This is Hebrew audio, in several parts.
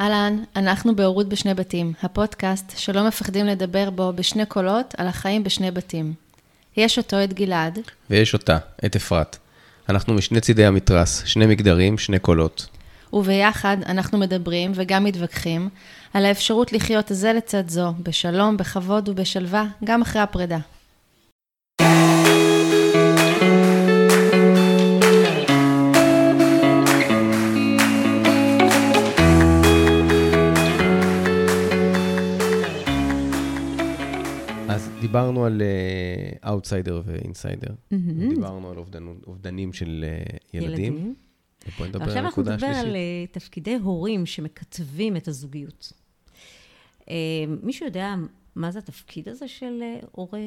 אהלן, אנחנו בהורות בשני בתים, הפודקאסט שלא מפחדים לדבר בו בשני קולות על החיים בשני בתים. יש אותו, את גלעד. ויש אותה, את אפרת. אנחנו משני צידי המתרס, שני מגדרים, שני קולות. וביחד אנחנו מדברים וגם מתווכחים על האפשרות לחיות זה לצד זו, בשלום, בכבוד ובשלווה, גם אחרי הפרידה. דיברנו על outsider ו insider. דיברנו על אובדנים של אה, ילדים. על עכשיו אנחנו נדבר על. אה, תפקידי הורים שמכתבים את הזוגיות. אה, מישהו יודע מה זה התפקיד הזה של אה, הורה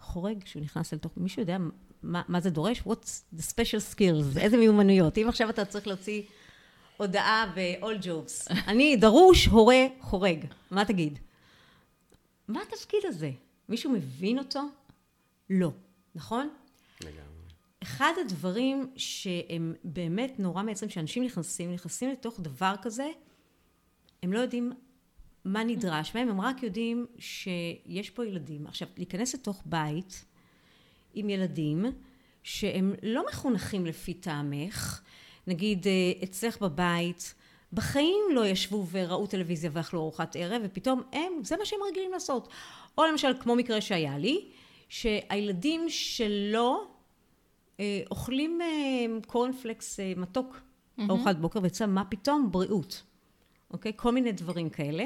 חורג, שהוא נכנס אל תוך... מישהו יודע מה, מה זה דורש? What's the special skills? איזה מיומנויות? אם עכשיו אתה צריך להוציא הודעה ב-AllJobs, אני דרוש הורה חורג, מה תגיד? מה התפקיד הזה? מישהו מבין אותו? לא, נכון? אחד הדברים שהם באמת נורא מייצרים, שאנשים נכנסים, נכנסים לתוך דבר כזה, הם לא יודעים מה נדרש מהם, הם רק יודעים שיש פה ילדים. עכשיו, להיכנס לתוך בית עם ילדים שהם לא מחונכים לפי טעמך, נגיד אה, אצלך בבית, בחיים לא ישבו וראו טלוויזיה ואכלו ארוחת ערב, ופתאום הם, זה מה שהם רגילים לעשות. או למשל, כמו מקרה שהיה לי, שהילדים שלו אה, אוכלים אה, קורנפלקס אה, מתוק ארוחת בוקר, ואצלם מה פתאום? בריאות. אוקיי? כל מיני דברים כאלה.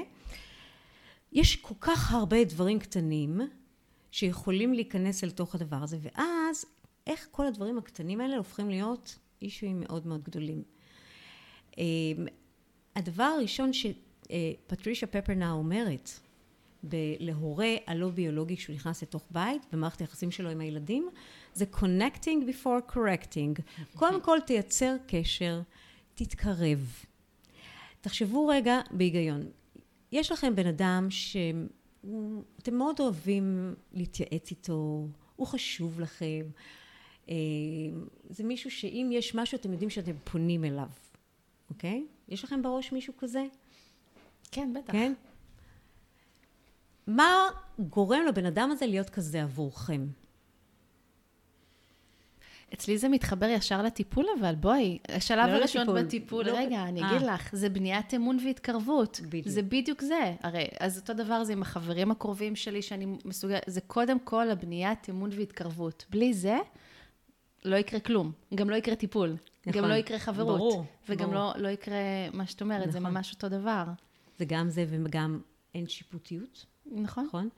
יש כל כך הרבה דברים קטנים שיכולים להיכנס אל תוך הדבר הזה, ואז איך כל הדברים הקטנים האלה הופכים להיות אישויים מאוד מאוד גדולים. הדבר הראשון שפטרישה פפרנאו אומרת להורה הלא ביולוגי כשהוא נכנס לתוך בית, במערכת היחסים שלו עם הילדים, זה connecting before correcting. קודם כל תייצר קשר, תתקרב. תחשבו רגע בהיגיון. יש לכם בן אדם שאתם מאוד אוהבים להתייעץ איתו, הוא חשוב לכם. אה, זה מישהו שאם יש משהו אתם יודעים שאתם פונים אליו, אוקיי? יש לכם בראש מישהו כזה? כן, בטח. כן? מה גורם לבן אדם הזה להיות כזה עבורכם? אצלי זה מתחבר ישר לטיפול, אבל בואי, השלב לא הראשון לטיפול. בטיפול, לא- רגע, אני אה. אגיד לך, זה בניית אמון והתקרבות. בדיוק. זה בדיוק זה. הרי, אז אותו דבר זה עם החברים הקרובים שלי, שאני מסוגלת, זה קודם כל הבניית אמון והתקרבות. בלי זה, לא יקרה כלום. גם לא יקרה טיפול. נכון. גם לא יקרה חברות. ברור, וגם ברור. לא, לא יקרה מה שאת אומרת, זה נכון. ממש אותו דבר. זה גם זה וגם אין שיפוטיות, נכון? נכון?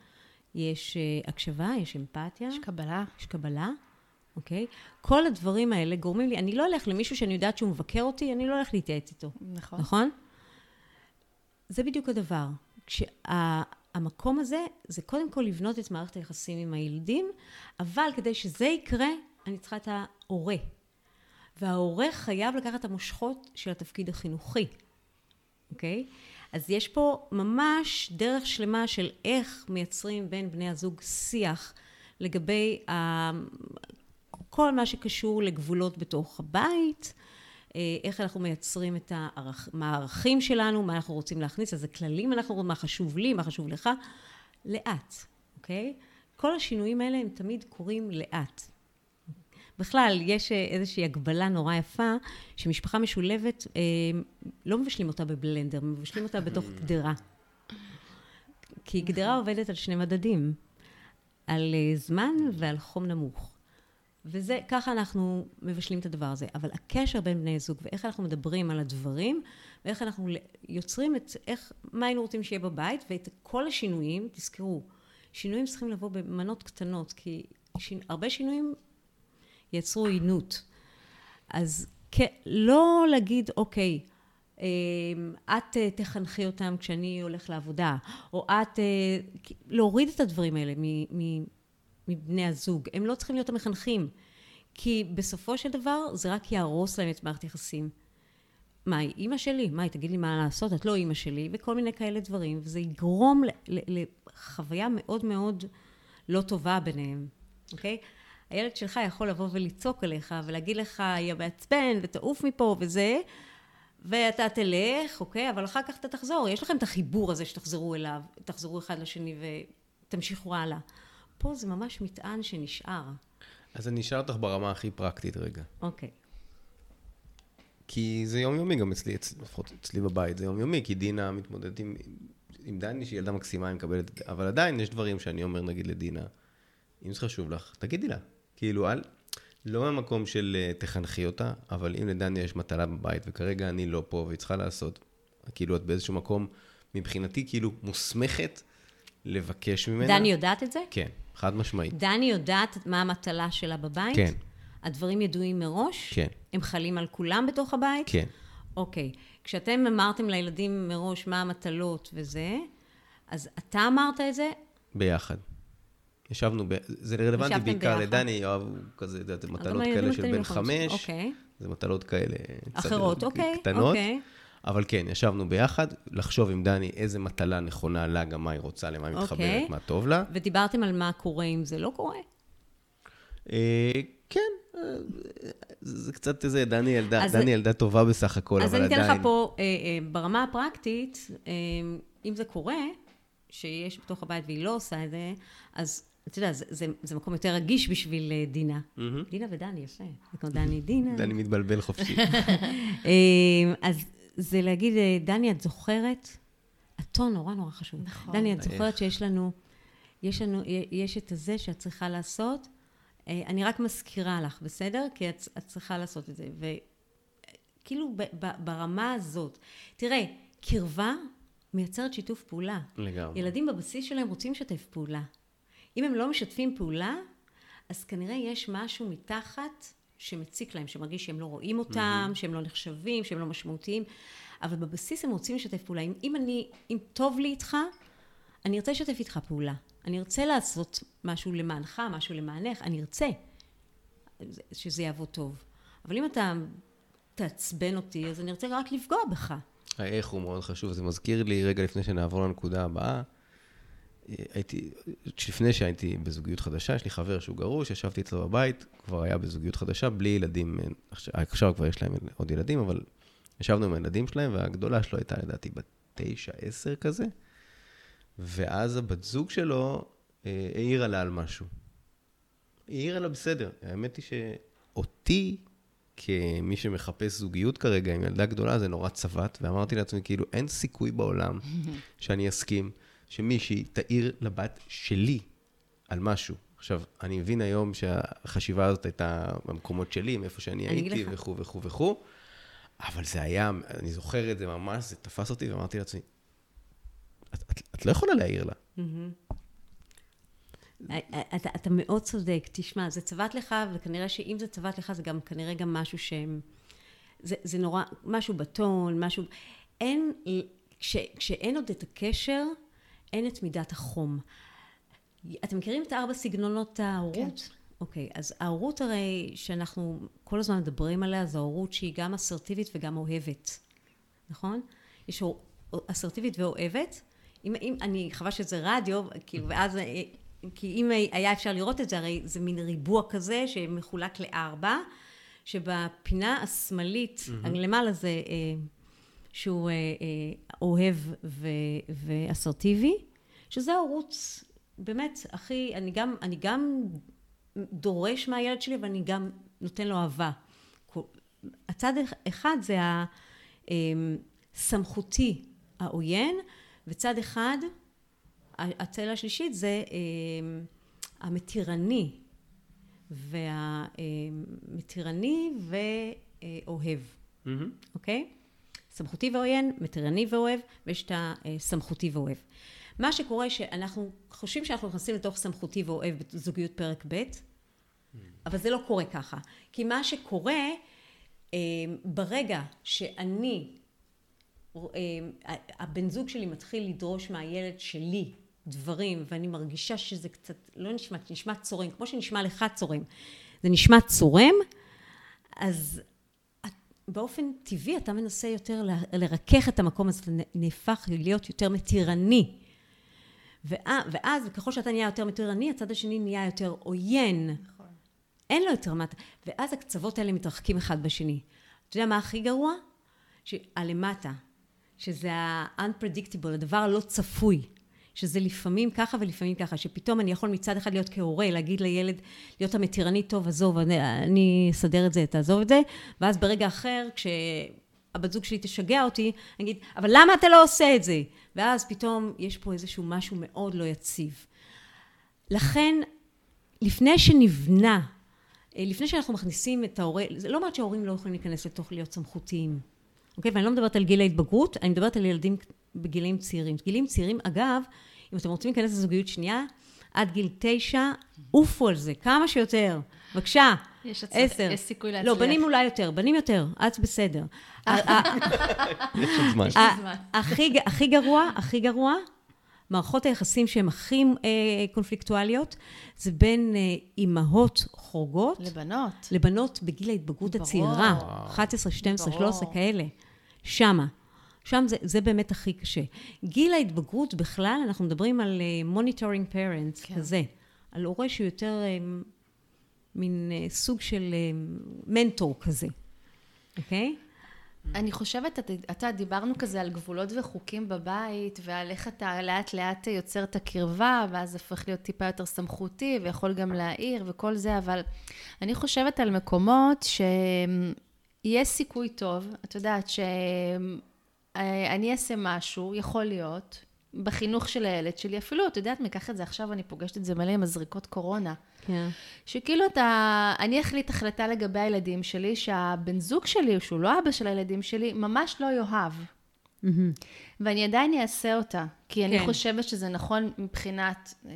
יש אה, הקשבה, יש אמפתיה, יש קבלה. יש קבלה, אוקיי? כל הדברים האלה גורמים לי, אני לא אלך למישהו שאני יודעת שהוא מבקר אותי, אני לא הולך להתייעץ איתו, נכון. נכון? זה בדיוק הדבר. כשהמקום הזה, זה קודם כל לבנות את מערכת היחסים עם הילדים, אבל כדי שזה יקרה, אני צריכה את ההורה. וההורה חייב לקחת את המושכות של התפקיד החינוכי, אוקיי? אז יש פה ממש דרך שלמה של איך מייצרים בין בני הזוג שיח לגבי ה... כל מה שקשור לגבולות בתוך הבית, אה, איך אנחנו מייצרים את הערכים שלנו, מה אנחנו רוצים להכניס, איזה כללים אנחנו רואים, מה חשוב לי, מה חשוב לך, לאט, אוקיי? כל השינויים האלה הם תמיד קורים לאט. בכלל, יש אה, איזושהי הגבלה נורא יפה, שמשפחה משולבת, אה, לא מבשלים אותה בבלנדר, מבשלים אותה בתוך גדרה. כי גדרה עובדת על שני מדדים, על אה, זמן ועל חום נמוך. וזה, ככה אנחנו מבשלים את הדבר הזה. אבל הקשר בין בני זוג, ואיך אנחנו מדברים על הדברים, ואיך אנחנו יוצרים את, איך, מה היינו רוצים שיהיה בבית, ואת כל השינויים, תזכרו, שינויים צריכים לבוא במנות קטנות, כי שינו, הרבה שינויים יצרו עינות. אז כ- לא להגיד, אוקיי, אמ, את אה, תחנכי אותם כשאני הולך לעבודה, או את... אה, להוריד את הדברים האלה מבני הזוג. הם לא צריכים להיות המחנכים, כי בסופו של דבר זה רק יהרוס להם את מערכת יחסים. מה, היא אימא שלי? מה, היא תגיד לי מה לעשות? את לא אימא שלי, וכל מיני כאלה דברים, וזה יגרום לחוויה מאוד מאוד לא טובה ביניהם, אוקיי? הילד שלך יכול לבוא ולצעוק עליך ולהגיד לך, יא מעצבן, ותעוף מפה וזה, ואתה תלך, אוקיי? אבל אחר כך אתה תחזור. יש לכם את החיבור הזה שתחזרו אליו, תחזרו אחד לשני ותמשיכו הלאה. פה זה ממש מטען שנשאר. אז אני אשאל אותך ברמה הכי פרקטית רגע. אוקיי. כי זה יומיומי גם אצלי, לפחות אצלי בבית, זה יומיומי, כי דינה מתמודדת עם, עם דני, שהיא ילדה מקסימה, היא מקבלת, אבל עדיין יש דברים שאני אומר, נגיד לדינה, אם זה חשוב לך, תגידי לה. כאילו, אל, לא מהמקום של אה, תחנכי אותה, אבל אם לדני יש מטלה בבית, וכרגע אני לא פה והיא צריכה לעשות, כאילו את באיזשהו מקום, מבחינתי, כאילו, מוסמכת לבקש ממנה. דני יודעת את זה? כן, חד משמעית. דני יודעת מה המטלה שלה בבית? כן. הדברים ידועים מראש? כן. הם חלים על כולם בתוך הבית? כן. אוקיי. כשאתם אמרתם לילדים מראש מה המטלות וזה, אז אתה אמרת את זה? ביחד. ישבנו, ב... זה רלוונטי בעיקר ביחד. לדני, יואב, הוא כזה, זה מטלות כאלה של בן חמש. אוקיי. זה מטלות כאלה אחרות, אוקיי. קטנות, אוקיי. אבל כן, ישבנו ביחד, לחשוב עם דני איזה מטלה נכונה לה, גם מה היא רוצה, למה היא אוקיי. מתחברת, מה טוב לה. ודיברתם על מה קורה אם זה לא קורה? אה, כן, אה, זה קצת איזה, דני ילדה, אז- דני ילדה טובה בסך הכל, אז אבל אני עדיין. אתן לך פה, אה, ברמה הפרקטית, אם זה קורה, שיש בתוך הבית והיא לא עושה את זה, אז אתה יודע, זה, זה, זה מקום יותר רגיש בשביל אה, דינה. מהמם. דינה ודני, יפה. זה כמו דני, דינה. דני מתבלבל חופשי. אה, אז זה להגיד, אה, דני, את זוכרת? הטון נורא נורא חשוב. נכון. דני, את איך? זוכרת שיש לנו, יש לנו, יש את הזה שאת צריכה לעשות? אה, אני רק מזכירה לך, בסדר? כי את, את צריכה לעשות את זה. וכאילו ב, ב, ברמה הזאת, תראה, קרבה מייצרת שיתוף פעולה. לגמרי. ילדים בבסיס שלהם רוצים לשתף פעולה. אם הם לא משתפים פעולה, אז כנראה יש משהו מתחת שמציק להם, שמרגיש שהם לא רואים אותם, שהם לא נחשבים, שהם לא משמעותיים, אבל בבסיס הם רוצים לשתף פעולה. אם, אם אני, אם טוב לי איתך, אני ארצה לשתף איתך פעולה. אני ארצה לעשות משהו למענך, משהו למענך, אני ארצה שזה יעבוד טוב. אבל אם אתה תעצבן אותי, אז אני ארצה רק לפגוע בך. האיך הוא מאוד חשוב. זה מזכיר לי, רגע לפני שנעבור לנקודה הבאה, הייתי, לפני שהייתי בזוגיות חדשה, יש לי חבר שהוא גרוש, ישבתי אצלו בבית, כבר היה בזוגיות חדשה, בלי ילדים, עכשיו, עכשיו כבר יש להם עוד ילדים, אבל ישבנו עם הילדים שלהם, והגדולה שלו הייתה לדעתי בת תשע, עשר כזה, ואז הבת זוג שלו אה, העירה לה על משהו. היא העירה לה בסדר. האמת היא שאותי, כמי שמחפש זוגיות כרגע עם ילדה גדולה, זה נורא צבט, ואמרתי לעצמי, כאילו, אין סיכוי בעולם שאני אסכים שמישהי תעיר לבת שלי על משהו. עכשיו, אני מבין היום שהחשיבה הזאת הייתה במקומות שלי, מאיפה שאני הייתי. וכו' וכו' וכו', אבל זה היה, אני זוכר את זה ממש, זה תפס אותי, ואמרתי לעצמי, את, את, את לא יכולה להעיר לה. אתה, אתה מאוד צודק, תשמע, זה צבט לך, וכנראה שאם זה צבט לך, זה גם כנראה גם משהו שהם... זה, זה נורא, משהו בטון, משהו... אין, כש, כשאין עוד את הקשר, אין את מידת החום. אתם מכירים את ארבע סגנונות ההורות? כן. אוקיי, אז ההורות הרי שאנחנו כל הזמן מדברים עליה, זו ההורות שהיא גם אסרטיבית וגם אוהבת, נכון? יש הור- אסרטיבית ואוהבת. אם, אם אני, חבל שזה רדיו, כאילו, ואז, אה, כי אם היה אפשר לראות את זה, הרי זה מין ריבוע כזה שמחולק לארבע, שבפינה השמאלית, mm-hmm. למעלה זה אה, שהוא אה, אה, אוהב ואסרטיבי, שזה ההורות באמת הכי, אני גם, אני גם דורש מהילד שלי, ואני גם נותן לו אהבה. הצד אחד זה הסמכותי העוין, וצד אחד, הצלע השלישית זה אה, המתירני, והמתירני ואוהב, אוקיי? סמכותי ועוין, מתירני ואוהב, ויש את הסמכותי ואוהב. מה שקורה שאנחנו חושבים שאנחנו נכנסים לתוך סמכותי ואוהב בזוגיות פרק ב', אבל זה לא קורה ככה. כי מה שקורה, אה, ברגע שאני, אה, הבן זוג שלי מתחיל לדרוש מהילד שלי דברים, ואני מרגישה שזה קצת, לא נשמע, נשמע צורם, כמו שנשמע לך צורם, זה נשמע צורם, אז באופן טבעי אתה מנסה יותר לרכך את המקום הזה, נהפך להיות יותר מתירני. ואז, ואז ככל שאתה נהיה יותר מתירני, הצד השני נהיה יותר עוין. נכון. אין לו יותר מה... ואז הקצוות האלה מתרחקים אחד בשני. אתה יודע מה הכי גרוע? הלמטה, שזה ה-unpredictable, הדבר הלא צפוי. שזה לפעמים ככה ולפעמים ככה, שפתאום אני יכול מצד אחד להיות כהורה, להגיד לילד, להיות המתירני, טוב, עזוב, אני, אני אסדר את זה, תעזוב את זה, ואז ברגע אחר, כשהבת זוג שלי תשגע אותי, אני אגיד, אבל למה אתה לא עושה את זה? ואז פתאום יש פה איזשהו משהו מאוד לא יציב. לכן, לפני שנבנה, אה, לפני שאנחנו מכניסים את ההורה, זה לא אומרת שההורים לא יכולים להיכנס לתוך להיות סמכותיים. אוקיי? ואני לא מדברת על גיל ההתבגרות, אני מדברת על ילדים בגילים צעירים. גילים צעירים, אגב, אם אתם רוצים להיכנס לזוגיות שנייה, עד גיל תשע, עופו על זה, כמה שיותר. בבקשה, יש הצלח- עשר. יש סיכוי להצליח. לא, בנים אולי יותר, בנים יותר, את בסדר. ה- ה- יש עוד זמן. הכי גרוע, הכי גרוע, מערכות היחסים שהן הכי אה, קונפליקטואליות, זה בין אה, אימהות חורגות לבנות. לבנות בגיל ההתבגרות ברור. הצעירה, 11, 12, ברור. 13, כאלה. שמה. שם זה, זה באמת הכי קשה. גיל ההתבגרות בכלל, אנחנו מדברים על uh, monitoring parents, כן. כן. כזה. על הורה שהוא יותר uh, מין uh, סוג של uh, מנטור כזה, אוקיי? אני חושבת, אתה, דיברנו כזה על גבולות וחוקים בבית, ועל איך אתה לאט לאט יוצר את הקרבה, ואז הופך להיות טיפה יותר סמכותי, ויכול גם להעיר וכל זה, אבל אני חושבת על מקומות שיש סיכוי טוב, את יודעת, שאני אעשה משהו, יכול להיות, בחינוך של הילד שלי, אפילו, את יודעת, ניקח את זה עכשיו, אני פוגשת את זה מלא עם הזריקות קורונה. כן. שכאילו אתה, אני אחליט החלטה לגבי הילדים שלי, שהבן זוג שלי, שהוא לא אבא של הילדים שלי, ממש לא יאהב. ואני עדיין אעשה אותה, כי אני כן. חושבת שזה נכון מבחינת אה,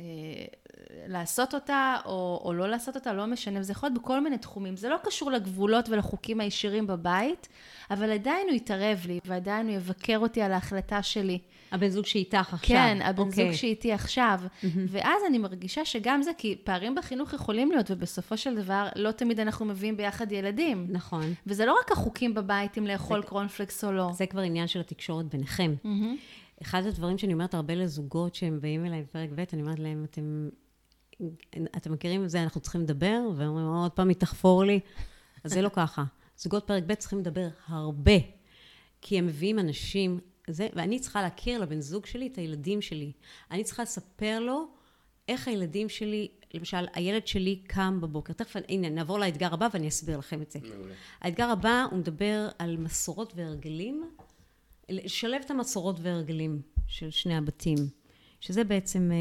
לעשות אותה, או, או לא לעשות אותה, לא משנה, וזה יכול להיות בכל מיני תחומים. זה לא קשור לגבולות ולחוקים הישירים בבית, אבל עדיין הוא יתערב לי, ועדיין הוא יבקר אותי על ההחלטה שלי. הבן זוג שאיתך עכשיו. כן, הבן אוקיי. זוג שאיתי עכשיו. ואז אני מרגישה שגם זה, כי פערים בחינוך יכולים להיות, ובסופו של דבר, לא תמיד אנחנו מביאים ביחד ילדים. נכון. וזה לא רק החוקים בבית, אם לאכול קורנפלקס או לא. זה כבר עניין של התקשורת ביניכם. מהמם. אחד הדברים שאני אומרת הרבה לזוגות שהם באים אליי בפרק ב', אני אומרת להם, אתם, אתם מכירים את זה, אנחנו צריכים לדבר, ואומרים, עוד פעם היא תחפור לי. אז זה לא ככה. זוגות פרק ב' צריכים לדבר הרבה, כי הם מביאים אנשים, זה, ואני צריכה להכיר לבן זוג שלי את הילדים שלי. אני צריכה לספר לו איך הילדים שלי, למשל, הילד שלי קם בבוקר. תכף, הנה, נעבור לאתגר הבא ואני אסביר לכם את זה. האתגר הבא, הוא מדבר על מסורות והרגלים, לשלב את המסורות והרגלים של שני הבתים, שזה בעצם אה,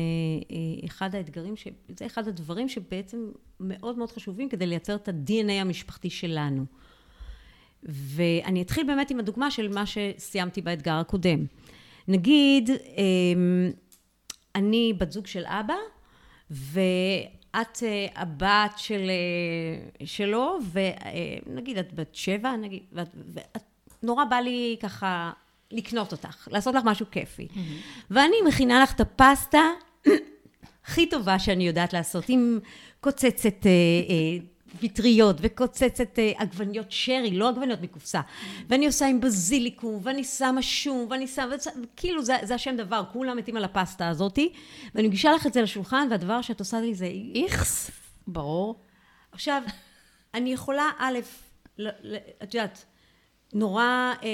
אה, אחד האתגרים, ש... זה אחד הדברים שבעצם מאוד מאוד חשובים כדי לייצר את ה-DNA המשפחתי שלנו. ואני אתחיל באמת עם הדוגמה של מה שסיימתי באתגר הקודם. נגיד, אה, אני בת זוג של אבא, ואת אה, הבת של, אה, שלו, ונגיד את בת שבע, נגיד, ואת, ואת, נורא בא לי ככה לקנות אותך, לעשות לך משהו כיפי. ואני מכינה לך את הפסטה הכי טובה שאני יודעת לעשות, עם קוצצת אה, אה, פטריות וקוצצת אה, עגבניות שרי, לא עגבניות מקופסה. ואני עושה עם בזיליקום, ואני שמה שום, ואני שמה, כאילו זה, זה השם דבר, כולם מתים על הפסטה הזאתי, ואני מגישה לך את זה לשולחן, והדבר שאת עושה לי זה... איכס, ברור. עכשיו, אני יכולה, א', ל- ל- את יודעת, נורא אה,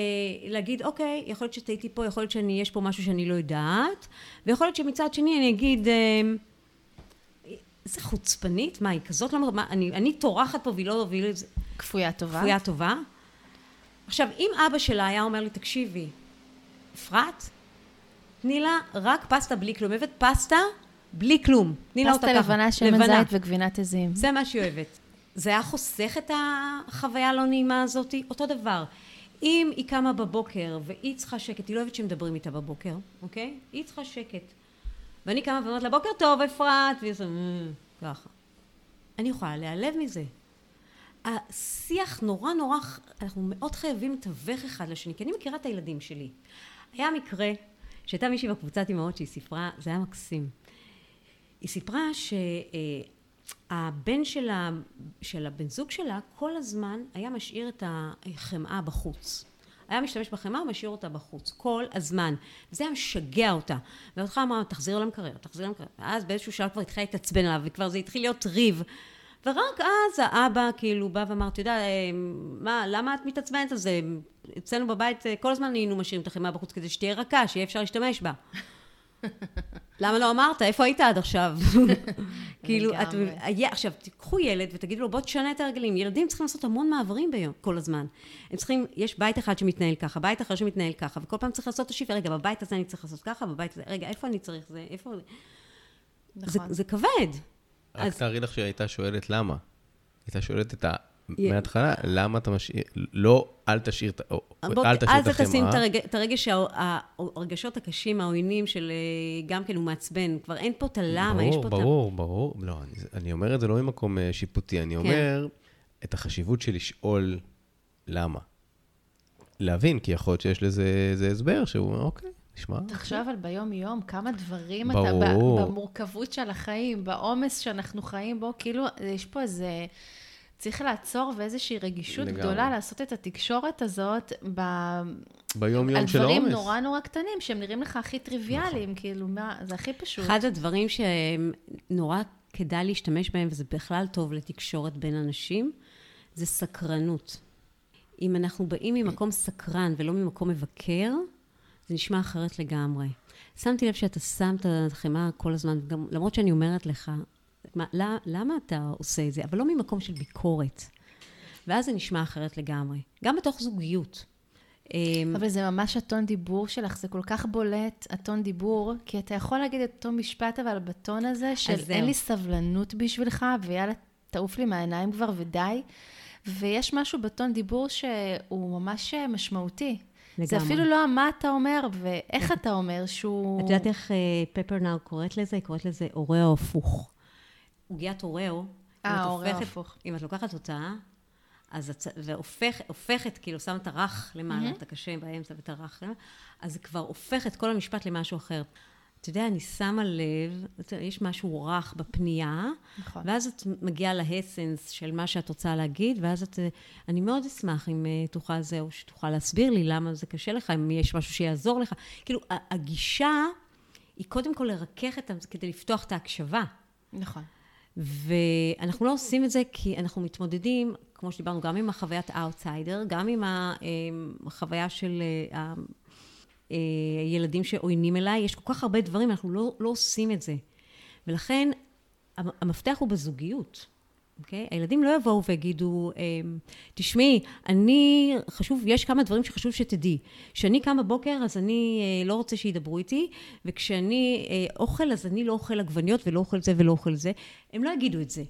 להגיד, אוקיי, יכול להיות שטעיתי פה, יכול להיות שיש פה משהו שאני לא יודעת, ויכול להיות שמצד שני אני אגיד, אה, איזה חוצפנית, מה, היא כזאת לא... מה, אני, אני טורחת פה והיא לא... והיא לא... כפויה טובה. כפויה טובה. עכשיו, אם אבא שלה היה אומר לי, תקשיבי, אפרת, תני לה רק פסטה בלי כלום. אוהבת פסטה בלי כלום. תני לה אותה פסטה ככה. לבנה, שמן זית וגבינת עזים. זה מה שהיא אוהבת. זה היה חוסך את החוויה הלא נעימה הזאת? אותו דבר. אם היא קמה בבוקר והיא צריכה שקט, היא לא אוהבת שמדברים איתה בבוקר, אוקיי? היא צריכה שקט. ואני קמה ואומרת לה, בוקר טוב, אפרת, והיא עושה, "מ", ככה. אני יכולה להיעלב מזה. השיח נורא נורא, אנחנו מאוד חייבים לתווך אחד לשני, כי אני מכירה את הילדים שלי. היה מקרה שהייתה מישהי בקבוצת אימהות שהיא סיפרה, זה היה מקסים. היא סיפרה שהבן של, ה, של הבן זוג שלה כל הזמן היה משאיר את החמאה בחוץ. היה משתמש בחמאה ומשאיר אותה בחוץ, כל הזמן. וזה היה משגע אותה. ואותך אמרה, תחזיר למקרר, תחזיר למקרר. ואז באיזשהו שלב כבר התחילה להתעצבן עליו, וכבר זה התחיל להיות ריב. ורק אז האבא כאילו בא ואמר, אתה יודע, אה, מה, למה את מתעצבנת על זה? אצלנו בבית אה, כל הזמן היינו משאירים את החמאה בחוץ כדי שתהיה רכה, שיהיה אפשר להשתמש בה. למה לא אמרת? איפה היית עד עכשיו? כאילו, את... עכשיו, תיקחו ילד ותגידו לו, בוא תשנה את הרגלים. ילדים צריכים לעשות המון מעברים ביום, כל הזמן. הם צריכים, יש בית אחד שמתנהל ככה, בית אחר שמתנהל ככה, וכל פעם צריך לעשות את השיפר. רגע, בבית הזה אני צריך לעשות ככה, בבית הזה, רגע, איפה אני צריך זה? איפה... נכון. זה, זה כבד. רק אז... תארי לך שהייתה שואלת למה. הייתה שואלת את ה... מההתחלה, למה אתה משאיר, לא, אל תשאיר, אל תשאיר את החמאה. אז תשים את הרגש, הרגשות הקשים, העוינים של אה, גם כן הוא מעצבן. כבר אין פה את הלמה, יש פה את ה... ברור, ברור, לא, אני אומר את זה לא ממקום אה, שיפוטי, אני כן. אומר את החשיבות של לשאול למה. להבין, כי יכול להיות שיש לזה הסבר שהוא, אוקיי, נשמע. תחשוב על ביום-יום, כמה דברים אתה, במורכבות של החיים, בעומס שאנחנו חיים בו, כאילו, יש פה איזה... צריך לעצור ואיזושהי רגישות לגמרי. גדולה לעשות את התקשורת הזאת ב... ביום-יום של העומס. על דברים נורא נורא קטנים, שהם נראים לך הכי טריוויאליים, נכון. כאילו, מה, זה הכי פשוט. אחד הדברים שנורא כדאי להשתמש בהם, וזה בכלל טוב לתקשורת בין אנשים, זה סקרנות. אם אנחנו באים ממקום סקרן ולא ממקום מבקר, זה נשמע אחרת לגמרי. שמתי לב שאתה שם את החמאה כל הזמן, גם, למרות שאני אומרת לך, מה, למה אתה עושה את זה? אבל לא ממקום של ביקורת. ואז זה נשמע אחרת לגמרי. גם בתוך זוגיות. אמ, אבל זה ממש הטון דיבור שלך, זה כל כך בולט, הטון דיבור, כי אתה יכול להגיד את אותו משפט, אבל בטון הזה של אין לי סבלנות בשבילך, ויאללה, תעוף לי מהעיניים כבר ודי. ויש משהו בטון דיבור שהוא ממש משמעותי. לגמרי. זה אפילו לא מה אתה אומר ואיך אתה אומר שהוא... את יודעת איך פפרנאו אה, קוראת לזה? היא קוראת לזה אורע הפוך. עוגיית אוראו, אה, אוראו הפוך. אם את לוקחת אותה, אז את, והופכת, כאילו, שמה את הרך למעלה, את הקשה באמצע ואת הרך למעלה, אז זה כבר הופך את כל המשפט למשהו אחר. אתה יודע, אני שמה לב, יש משהו רך בפנייה, נכון. ואז את מגיעה להסנס של מה שאת רוצה להגיד, ואז את, אני מאוד אשמח אם אה, תוכל זה, או שתוכל להסביר לי למה זה קשה לך, אם יש משהו שיעזור לך. כאילו, הגישה היא קודם כל לרכך את זה כדי לפתוח את ההקשבה. נכון. ואנחנו לא עושים את זה כי אנחנו מתמודדים, כמו שדיברנו, גם עם החוויית האוטסיידר, גם עם החוויה של הילדים אה, שעוינים אליי, יש כל כך הרבה דברים, אנחנו לא, לא עושים את זה. ולכן המפתח הוא בזוגיות. אוקיי? Okay? הילדים לא יבואו ויגידו, אמ, תשמעי, אני, חשוב, יש כמה דברים שחשוב שתדעי. כשאני קם בבוקר, אז אני אה, לא רוצה שידברו איתי, וכשאני אה, אוכל, אז אני לא אוכל עגבניות ולא אוכל זה ולא אוכל זה. הם לא יגידו את זה.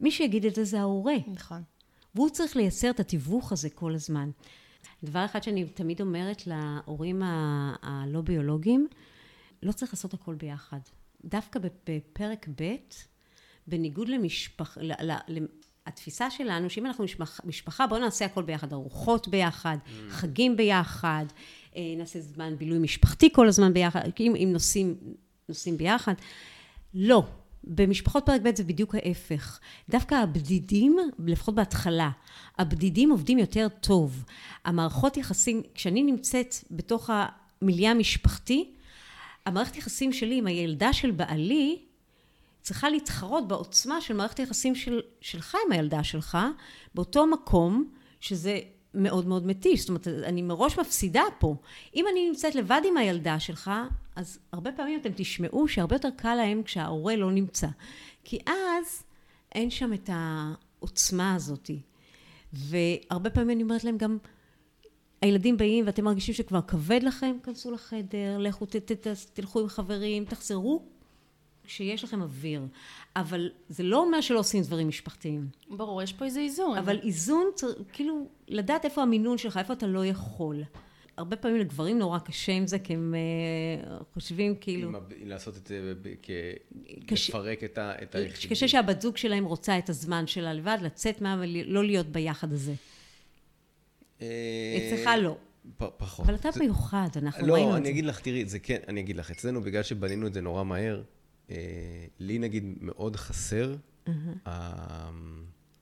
מי שיגיד את זה זה ההורה. נכון. והוא צריך לייצר את התיווך הזה כל הזמן. דבר אחד שאני תמיד אומרת להורים הלא ביולוגיים, לא צריך לעשות הכל ביחד. דווקא בפרק ב', בניגוד למשפחה, התפיסה שלנו, שאם אנחנו משפחה, משפחה, בואו נעשה הכל ביחד, ארוחות ביחד, mm. חגים ביחד, אה, נעשה זמן בילוי משפחתי כל הזמן ביחד, אם, אם נוסעים, נוסעים ביחד. לא. במשפחות פרק ב' זה בדיוק ההפך. דווקא הבדידים, לפחות בהתחלה, הבדידים עובדים יותר טוב. המערכות יחסים, כשאני נמצאת בתוך המיליה המשפחתי, המערכת יחסים שלי עם הילדה של בעלי, צריכה להתחרות בעוצמה של מערכת היחסים של, שלך עם הילדה שלך, באותו מקום שזה מאוד מאוד מתיש. זאת אומרת, אני מראש מפסידה פה. אם אני נמצאת לבד עם הילדה שלך, אז הרבה פעמים אתם תשמעו שהרבה יותר קל להם כשההורה לא נמצא. כי אז אין שם את העוצמה הזאת. והרבה פעמים אני אומרת להם גם, הילדים באים ואתם מרגישים שכבר כבד לכם, כנסו לחדר, לכו, ת, ת, ת, תלכו עם חברים, תחזרו שיש לכם אוויר. אבל זה לא אומר שלא עושים דברים משפחתיים. ברור, יש פה איזה איזון. אבל איזון, כאילו, לדעת איפה המינון שלך, איפה אתה לא יכול. הרבה פעמים לגברים נורא קשה עם זה, כי הם uh, חושבים כאילו... לעשות את זה, כ... לפרק את, ה, את היחידים. קשה שהבת זוג שלהם רוצה את הזמן שלה לבד, לצאת מה... לא להיות ביחד הזה. אה, אצלך לא. פחות. אבל אתה מיוחד, אנחנו ראינו את זה. לא, אני אגיד לך, תראי, זה כן, אני אגיד לך, אצלנו, בגלל שבנינו את זה נורא מהר, לי נגיד מאוד חסר. Mm-hmm.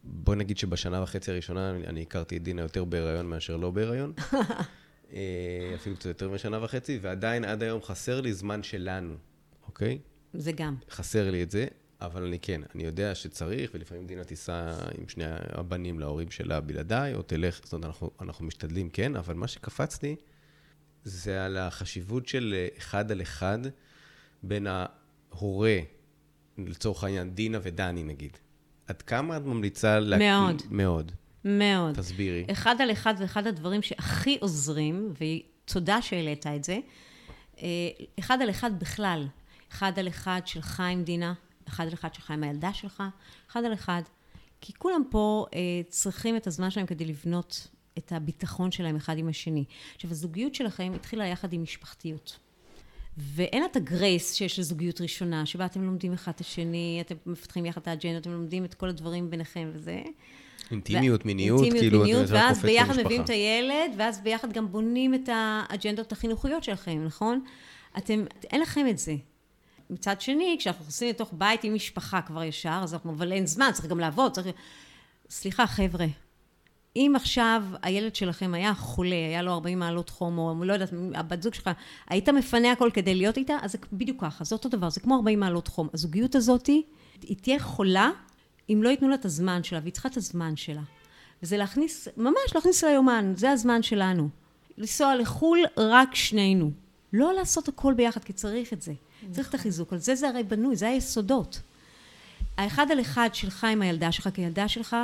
בוא נגיד שבשנה וחצי הראשונה אני הכרתי את דינה יותר בהיריון מאשר לא בהיריון. אה, אפילו קצת יותר משנה וחצי, ועדיין עד היום חסר לי זמן שלנו, אוקיי? זה גם. חסר לי את זה. אבל אני כן, אני יודע שצריך, ולפעמים דינה תיסע עם שני הבנים להורים שלה בלעדיי, או תלך, זאת אומרת, אנחנו, אנחנו משתדלים, כן, אבל מה שקפצתי, זה על החשיבות של אה, אחד על אחד בין ההורה, לצורך העניין, דינה ודני נגיד. עד כמה את ממליצה להקליט? מאוד. מאוד. מאוד. תסבירי. אחד על אחד זה אחד הדברים שהכי עוזרים, ותודה שהעלית את זה. אה, אחד על אחד בכלל. אחד על אחד של חיים דינה, אחד על אחד של חיים הילדה שלך, אחד על אחד. כי כולם פה אה, צריכים את הזמן שלהם כדי לבנות את הביטחון שלהם אחד עם השני. עכשיו, הזוגיות שלכם התחילה יחד עם משפחתיות. ואין את הגרייס שיש לזוגיות ראשונה, שבה אתם לומדים אחד את השני, אתם מפתחים יחד את האג'נדה, אתם לומדים את כל הדברים ביניכם וזה. אינטימיות, מיניות, אינטימיות, כאילו, מיניות, ואז ביחד. מביאים את הילד, ואז ביחד גם בונים את האג'נדות החינוכיות שלכם, נכון? אתם, אין לכם את זה. מצד שני, כשאנחנו נכנסים לתוך בית עם משפחה כבר ישר, אז אנחנו, אבל אין זמן, צריך גם לעבוד, צריך... סליחה, חבר'ה, אם עכשיו הילד שלכם היה חולה, היה לו 40 מעלות חום, או לא יודעת, הבת זוג שלך, היית מפנה הכל כדי להיות איתה, אז זה בדיוק ככה, זה אותו דבר, זה כמו 40 מעלות חום. הזוגיות הזאת, היא תהיה חולה אם לא ייתנו לה את הזמן שלה, והיא צריכה את הזמן שלה. וזה להכניס, ממש להכניס ליומן, זה הזמן שלנו. לנסוע לחו"ל רק שנינו. לא לעשות הכל ביחד, כי צריך את זה. צריך את החיזוק. על זה זה הרי בנוי, זה היסודות. האחד על אחד שלך עם הילדה שלך, כי הילדה שלך,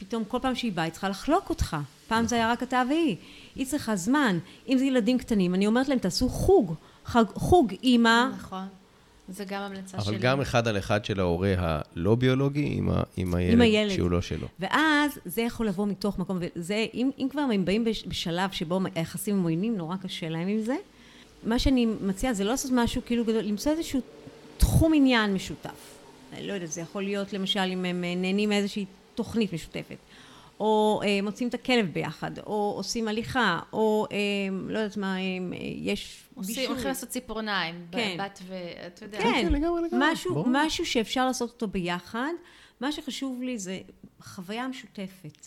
פתאום כל פעם שהיא באה, היא צריכה לחלוק אותך. פעם זה היה רק אתה והיא. היא צריכה זמן. אם זה ילדים קטנים, אני אומרת להם, תעשו חוג. חג, חוג אימא. נכון. זה גם המלצה אבל שלי. גם אחד על אחד של ההורה הלא ביולוגי עם, ה, עם, הילד, הילד. שהוא לא שלו. ואז זה יכול לבוא מתוך מקום, וזה, אם, אם כבר הם באים בש- בשלב שבו היחסים הם עוינים, נורא קשה להם עם זה. מה שאני מציעה זה לא לעשות משהו כאילו גדול, למצוא איזשהו תחום עניין משותף. אני לא יודעת, זה יכול להיות למשל אם הם אה, נהנים מאיזושהי תוכנית משותפת, או אה, מוצאים את הכלב ביחד, או עושים הליכה, או אה, לא יודעת מה, אה, יש עושים, הולכים לעשות ציפורניים. כן. בת ו... אתה יודע. כן, כן, לגמרי, לגמרי, משהו. משהו שאפשר לעשות אותו ביחד. מה שחשוב לי זה חוויה משותפת.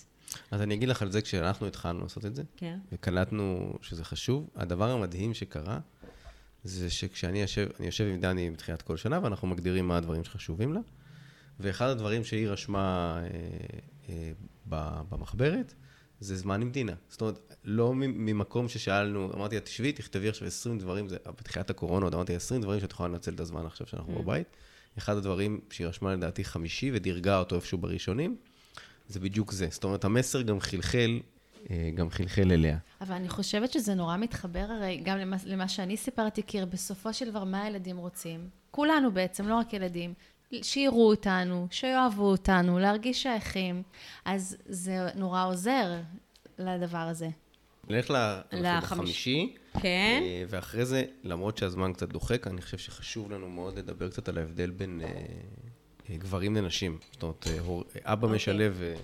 אז אני אגיד לך על זה, כשאנחנו התחלנו לעשות את זה, כן. וקלטנו שזה חשוב, הדבר המדהים שקרה, זה שכשאני יושב, אני יושב עם דני בתחילת כל שנה, ואנחנו מגדירים מה הדברים שחשובים לה, ואחד הדברים שהיא רשמה אה, אה, במחברת, זה זמן עם דינה. זאת אומרת, לא ממקום ששאלנו, אמרתי לה, תשבי, תכתבי עכשיו 20 דברים, זה בתחילת הקורונה, עוד אמרתי לה, 20 דברים שאת יכולה לנצל את הזמן עכשיו שאנחנו בבית. אחד הדברים שהיא רשמה לדעתי חמישי, ודירגה אותו איפשהו בראשונים, זה בדיוק זה. זאת אומרת, המסר גם חלחל, אה, גם חלחל אליה. אבל אני חושבת שזה נורא מתחבר הרי גם למה, למה שאני סיפרתי, כי בסופו של דבר, מה הילדים רוצים? כולנו בעצם, לא רק ילדים. שיראו אותנו, שיאהבו אותנו, להרגיש שייכים. אז זה נורא עוזר לדבר הזה. נלך ל- לחמישי. כן. אה, ואחרי זה, למרות שהזמן קצת דוחק, אני חושב שחשוב לנו מאוד לדבר קצת על ההבדל בין אה, אה, גברים לנשים. זאת אומרת, אה, הור- אבא אוקיי. משלב אה,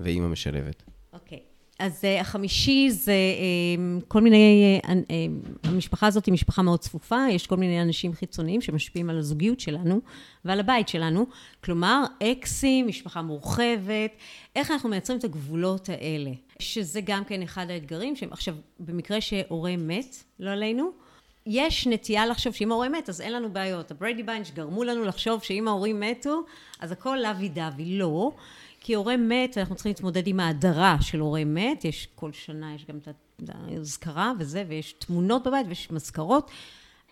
ואימא משלבת. אוקיי. אז uh, החמישי זה uh, כל מיני, uh, המשפחה הזאת היא משפחה מאוד צפופה, יש כל מיני אנשים חיצוניים שמשפיעים על הזוגיות שלנו ועל הבית שלנו. כלומר, אקסים, משפחה מורחבת, איך אנחנו מייצרים את הגבולות האלה. שזה גם כן אחד האתגרים, שהם, עכשיו, במקרה שהורה מת, לא עלינו, יש נטייה לחשוב שאם ההורה מת, אז אין לנו בעיות. הבריידי ביינץ' גרמו לנו לחשוב שאם ההורים מתו, אז הכל לוי דווי. לא. כי הורה מת, אנחנו צריכים להתמודד עם ההדרה של הורה מת, יש כל שנה, יש גם את האזכרה וזה, ויש תמונות בבית ויש מזכרות.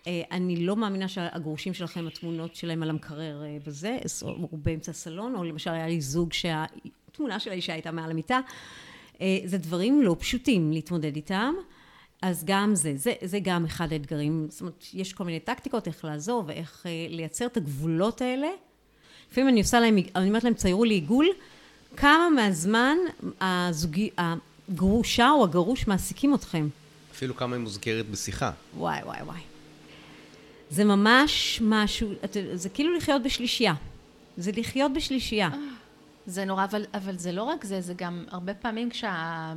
אה, אני לא מאמינה שהגרושים שלכם, התמונות שלהם על המקרר אה, וזה, או באמצע הסלון, או למשל היה לי זוג שהתמונה של האישה הייתה מעל המיטה. אה, זה דברים לא פשוטים להתמודד איתם. אז גם זה, זה, זה גם אחד האתגרים. זאת אומרת, יש כל מיני טקטיקות איך לעזור ואיך אה, לייצר את הגבולות האלה. לפעמים אני עושה להם, אני אומרת להם, ציירו לי עיגול, כמה מהזמן הזוגי, הגרושה או הגרוש מעסיקים אתכם. אפילו כמה היא מוזכרת בשיחה. וואי, וואי, וואי. זה ממש משהו, את- זה כאילו לחיות בשלישייה. זה לחיות בשלישייה. זה נורא, אבל, אבל זה לא רק זה, זה גם הרבה פעמים כשה...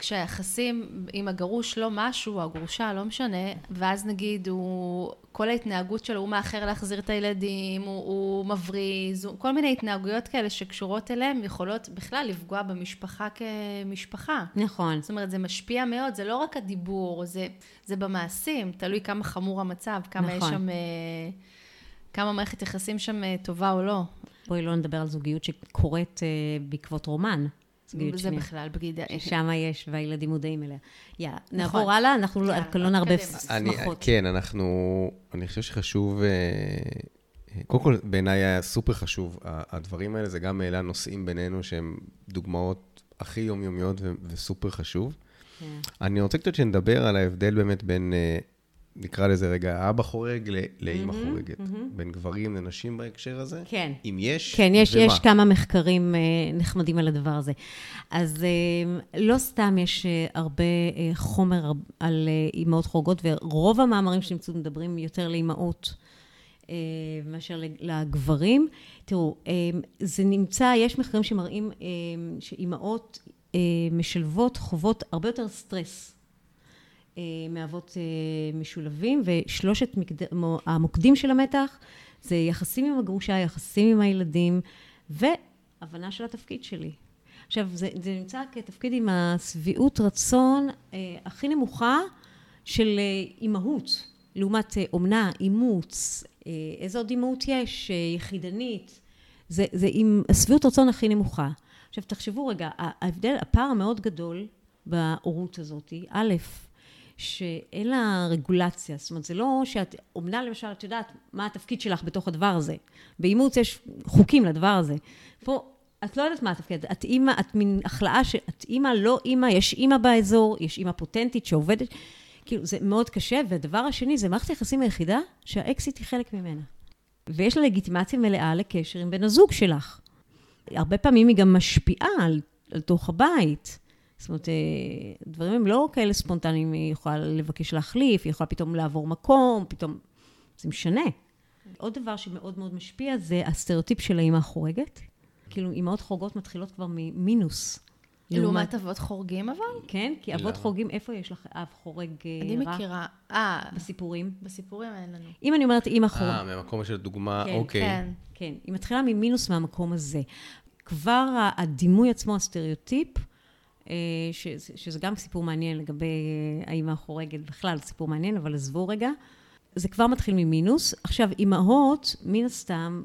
כשהיחסים עם הגרוש לא משהו, או הגרושה, לא משנה, ואז נגיד הוא, כל ההתנהגות שלו, הוא מאחר להחזיר את הילדים, הוא, הוא מבריז, הוא, כל מיני התנהגויות כאלה שקשורות אליהם, יכולות בכלל לפגוע במשפחה כמשפחה. נכון. זאת אומרת, זה משפיע מאוד, זה לא רק הדיבור, זה, זה במעשים, תלוי כמה חמור המצב, כמה נכון. יש שם... אה, כמה מערכת יחסים שם אה, טובה או לא. בואי לא נדבר על זוגיות שקורית אה, בעקבות רומן. זוגיות זה שנייה. בכלל בגידה. ששם יש, והילדים מודעים אליה. יאללה, נכון. נעבור הלאה, אנחנו לא, לא נערבב שמחות. כן, אנחנו, אני חושב שחשוב, אה, אה, קודם כל, בעיניי היה סופר חשוב. הדברים האלה, זה גם העלה נושאים בינינו שהם דוגמאות הכי יומיומיות וסופר חשוב. כן. אני רוצה קצת שנדבר על ההבדל באמת בין, אה, נקרא לזה רגע, אבא חורג לאימא מהמם, חורגת. מהמם. בין גברים לנשים בהקשר הזה? כן. אם יש, כן, יש, ומה? יש כמה מחקרים אה, נחמדים על הדבר הזה. אז אה, לא סתם יש אה, הרבה חומר על אימהות חורגות, ורוב המאמרים שנמצאו מדברים יותר לאימהות מאשר לגברים. תראו, זה נמצא, יש מחקרים שמראים שאימהות משלבות חוות הרבה יותר סטרס. אה, מאבות אה, משולבים, ושלושת המוקדים של המתח זה יחסים עם הגרושה, יחסים עם הילדים, והבנה של התפקיד שלי. עכשיו, זה, זה נמצא כתפקיד עם השביעות רצון אה, הכי נמוכה של אה, אימהות, לעומת אומנה, אימוץ, אה, איזה עוד אימהות יש, אה, יחידנית, זה, זה עם השביעות רצון הכי נמוכה. עכשיו, תחשבו רגע, ההבדל, הפער המאוד גדול בהורות הזאת, א', שאין לה רגולציה, זאת אומרת, זה לא שאת, אומנה למשל, את יודעת מה התפקיד שלך בתוך הדבר הזה. באימוץ יש חוקים לדבר הזה. פה, את לא יודעת מה התפקיד, את אימא, את מין החלאה שאת אימא, לא אימא, יש אימא באזור, יש אימא פוטנטית שעובדת, כאילו, זה מאוד קשה, והדבר השני, זה מערכת היחסים היחידה שהאקסית היא חלק ממנה. ויש לה לגיטימציה מלאה לקשר עם בן הזוג שלך. הרבה פעמים היא גם משפיעה על, על תוך הבית. זאת אומרת, אה, דברים הם לא כאלה ספונטניים, היא יכולה לבקש להחליף, היא יכולה פתאום לעבור מקום, פתאום... זה משנה. עוד דבר שמאוד מאוד משפיע זה הסטריאוטיפ של האימא החורגת. כאילו, אימהות חורגות מתחילות כבר ממינוס. לעומת אבות חורגים אבל? כן, כי אבות? חורגים, איפה יש לך אב חורג אה, אני רע? מכירה. אה, בסיפורים. בסיפורים אין לנו. אם אני אומרת אימא חורגת... אה, מהמקום של דוגמה, כן, אוקיי. כן. כן, היא מתחילה ממינוס מהמקום הזה. כבר הדימוי עצמו, הסטריאוטיפ, ש- שזה גם סיפור מעניין לגבי אה, האימא החורגת, בכלל סיפור מעניין, אבל עזבו רגע, זה כבר מתחיל ממינוס. עכשיו, אימהות, מן הסתם,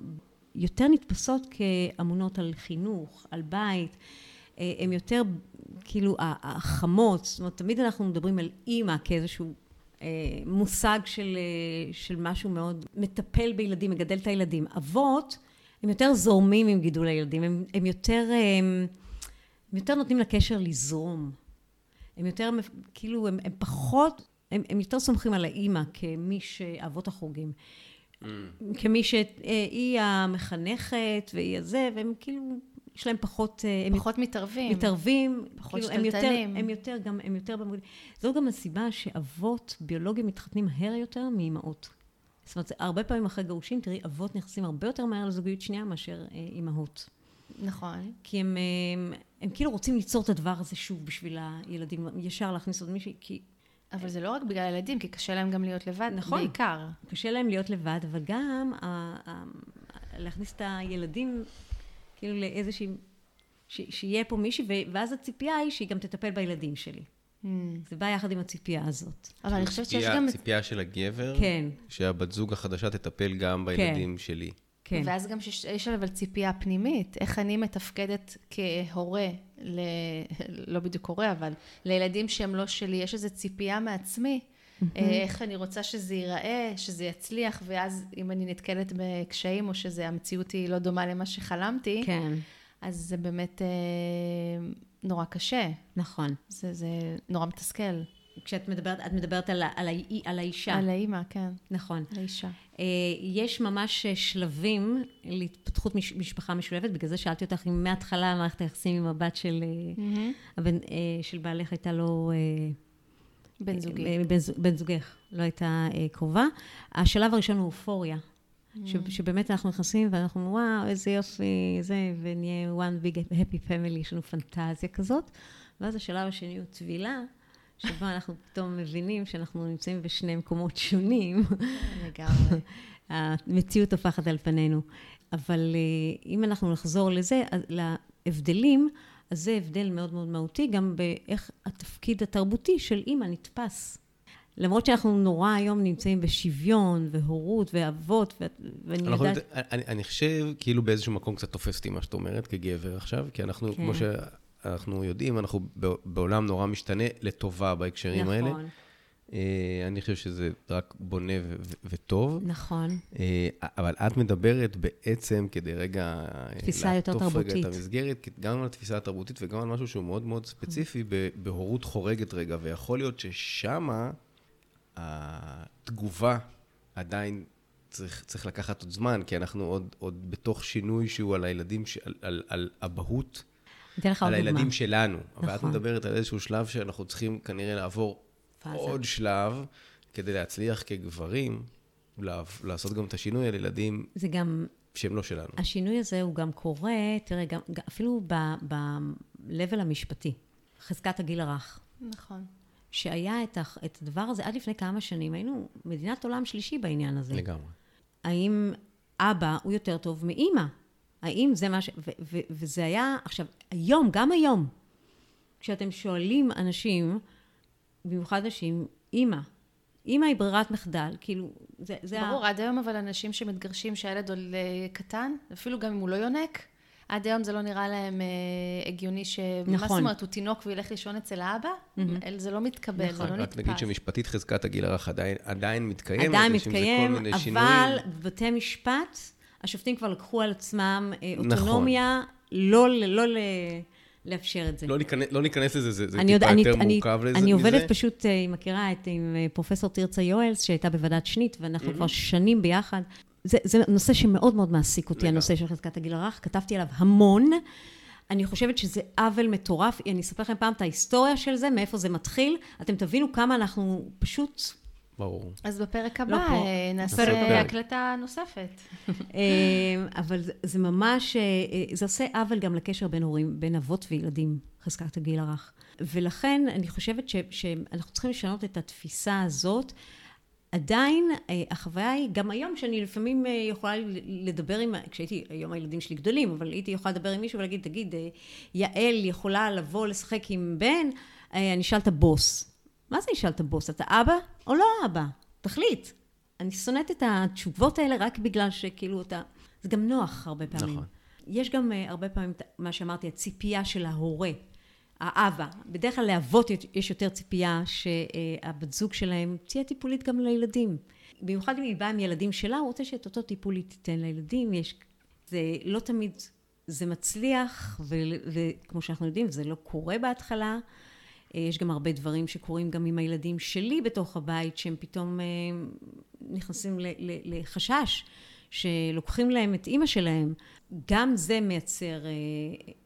יותר נתפסות כאמונות על חינוך, על בית. אה, הן יותר, כאילו, החמות, זאת אומרת, תמיד אנחנו מדברים על אימא כאיזשהו אה, מושג של, אה, של משהו מאוד מטפל בילדים, מגדל את הילדים. אבות, הם יותר זורמים עם גידול הילדים, הם, הם יותר, אה, הם יותר נותנים לקשר לזרום. הם יותר, כאילו, הם, הם פחות, הם, הם יותר סומכים על האימא כמי שאבות החורגים. כמי שהיא המחנכת והיא הזה, והם כאילו, יש להם פחות... אה, הם פחות מתערבים. מתערבים, פחות כאילו, הם יותר, שתלטנים. הם יותר, גם, הם יותר במוקדים. זו גם הסיבה שאבות ביולוגיים מתחתנים מהר יותר מאימהות. זאת אומרת, הרבה פעמים אחרי גירושים, תראי, אבות נכנסים הרבה יותר מהר לזוגיות שנייה מאשר אה, אימהות. נכון. כי הם, הם, כאילו רוצים ליצור את הדבר הזה שוב בשביל הילדים, ישר להכניס עוד מישהי, כי אבל זה לא רק בגלל הילדים, כי קשה להם גם להיות לבד, נכון. בעיקר. קשה להם להיות לבד, אבל גם ה, ה, להכניס את הילדים כאילו לאיזושהי, ש, שיהיה פה מישהי, ו- ואז הציפייה היא שהיא גם תטפל בילדים שלי. Hmm. זה בא יחד עם הציפייה הזאת. אבל אני חושבת שיש גם... ציפייה של הגבר, כן, שהבת זוג החדשה תטפל גם בילדים שלי. כן. ואז גם שיש יש אבל ציפייה פנימית, איך אני מתפקדת כהורה, ל... לא בדיוק הורה, אבל לילדים שהם לא שלי, יש איזו ציפייה מעצמי, אה, איך אני רוצה שזה ייראה, שזה יצליח, ואז אם אני נתקלת בקשיים, או שהמציאות היא לא דומה למה שחלמתי, כן, אז זה באמת אה, נורא קשה, נכון. זה, זה נורא מתסכל. כשאת מדברת, את מדברת על, על, על האישה. על האימא, כן, נכון. על האישה. אה, יש ממש אה, שלבים להתפתחות מש, משפחה משולבת, בגלל זה שאלתי אותך אם מההתחלה מערכת היחסים עם הבת של, אה, הבן, של בעלך הייתה לו... אה, בן זוגי. בן, זוג- בן זוגך לא הייתה קרובה. השלב הראשון הוא אופוריה. ש, שבאמת אנחנו נכנסים ואנחנו אומרים, וואו, איזה יופי, זה, ונהיה one big happy family, יש לנו פנטזיה כזאת. ואז השלב השני הוא טבילה, שבו אנחנו פתאום מבינים שאנחנו נמצאים בשני מקומות שונים. לגמרי. המציאות טופחת על פנינו. אבל אה, אם אנחנו נחזור לזה, להבדלים, אז זה הבדל מאוד מאוד מהותי, גם באיך התפקיד התרבותי של אימא נתפס. למרות שאנחנו נורא היום נמצאים בשוויון והורות ואבות, ו- ואני יודעת... אני, אני חושב, כאילו באיזשהו מקום קצת תופס אותי מה שאת אומרת, כגבר עכשיו, כי אנחנו, כן. כמו שאנחנו יודעים, אנחנו בעולם נורא משתנה לטובה בהקשרים האלה. נכון, אה, אני חושב שזה רק בונה ו- ו- וטוב. נכון. אה, אבל את מדברת בעצם כדי רגע... אה, תפיסה יותר לעטוף רגע תרבותית. את המסגרת, גם על התפיסה התרבותית וגם על משהו שהוא מאוד מאוד ספציפי ב- בהורות חורגת רגע, ויכול להיות ששמה התגובה עדיין צריך, צריך לקחת עוד זמן, כי אנחנו עוד, עוד בתוך שינוי שהוא על הילדים, ש- על, על, על אבהות, אתן לך עוד על דוגמה. הילדים שלנו. ואת נכון. מדברת על איזשהו שלב שאנחנו צריכים כנראה לעבור פאזה. עוד שלב, כדי להצליח כגברים, לעשות גם את השינוי על ילדים זה גם, שהם לא שלנו. השינוי הזה הוא גם קורה, תראה, גם, גם- אפילו ב-level המשפטי, חזקת הגיל הרך. נכון. שהיה את, הח- את הדבר הזה עד לפני כמה שנים, היינו מדינת עולם שלישי בעניין הזה. לגמרי. האם אבא הוא יותר טוב מאימא? האם זה מה ש... ו- ו- וזה היה, עכשיו, היום, גם היום, כשאתם שואלים אנשים, במיוחד נשים, אימא, אימא היא ברירת מחדל, כאילו, זה... זה ה- ברור, עד היום אבל אנשים שמתגרשים שהילד עוד אה, קטן, אפילו גם אם הוא לא יונק, עד היום זה לא נראה להם אה, הגיוני ש... מה נכון. זאת אומרת, הוא תינוק וילך לישון אצל האבא? אל- זה לא מתקבל, זה לא רק נתפס. נגיד שמשפטית חזקת הגיל הרך עדיין, עדיין מתקיימת. עדיין מתקיים, אבל שינויים. בבתי משפט, השופטים כבר לקחו על עצמם אה, נכון. אוטונומיה, לא, ל- לא ל- לאפשר את זה. לא ניכנס, לא ניכנס לזה, זה, זה אני טיפה יודע- יותר אני, אני, מורכב לזה. אני מזה. עובדת פשוט, אה, היא מכירה את, עם אה, פרופסור תרצה יואלס, שהייתה בוועדת שנית, ואנחנו כבר שנים ביחד. זה, זה נושא שמאוד מאוד מעסיק אותי. הנושא של חזקת הגיל הרך, כתבתי עליו המון. אני חושבת שזה עוול מטורף. אני אספר לכם פעם את ההיסטוריה של זה, מאיפה זה מתחיל. אתם תבינו כמה אנחנו פשוט ברור. אז בפרק הבא לא פה. אה, נעשה פרק. הקלטה נוספת. אה, אבל זה, ממש, אה, אה, זה עושה עוול גם לקשר בין הורים, בין אבות וילדים, חזקת הגיל הרך. ולכן אני חושבת ש, שאנחנו צריכים לשנות את התפיסה הזאת. עדיין אה, החוויה היא, גם היום שאני לפעמים אה, יכולה לדבר עם, כשהייתי, היום הילדים שלי גדולים, אבל הייתי יכולה לדבר עם מישהו ולהגיד, תגיד, אה, יעל יכולה לבוא לשחק עם בן, אה, אני אשאל את הבוס. מה זה אשאל את הבוס? אתה אבא או לא אבא? תחליט. אני שונאת את התשובות האלה רק בגלל שכאילו אתה... זה גם נוח הרבה פעמים. נכון. יש גם uh, הרבה פעמים, מה שאמרתי, הציפייה של ההורה, האבא. בדרך כלל לאבות יש יותר ציפייה שהבת זוג שלהם תהיה טיפולית גם לילדים. במיוחד אם היא באה עם ילדים שלה, הוא רוצה שאת אותו טיפול היא תיתן לילדים. יש... זה לא תמיד, זה מצליח, ו- וכמו שאנחנו יודעים, זה לא קורה בהתחלה. אה, יש גם הרבה דברים שקורים גם עם הילדים שלי בתוך הבית, שהם פתאום אה, נכנסים לחשש, שלוקחים להם את אימא שלהם. גם זה מייצר אה,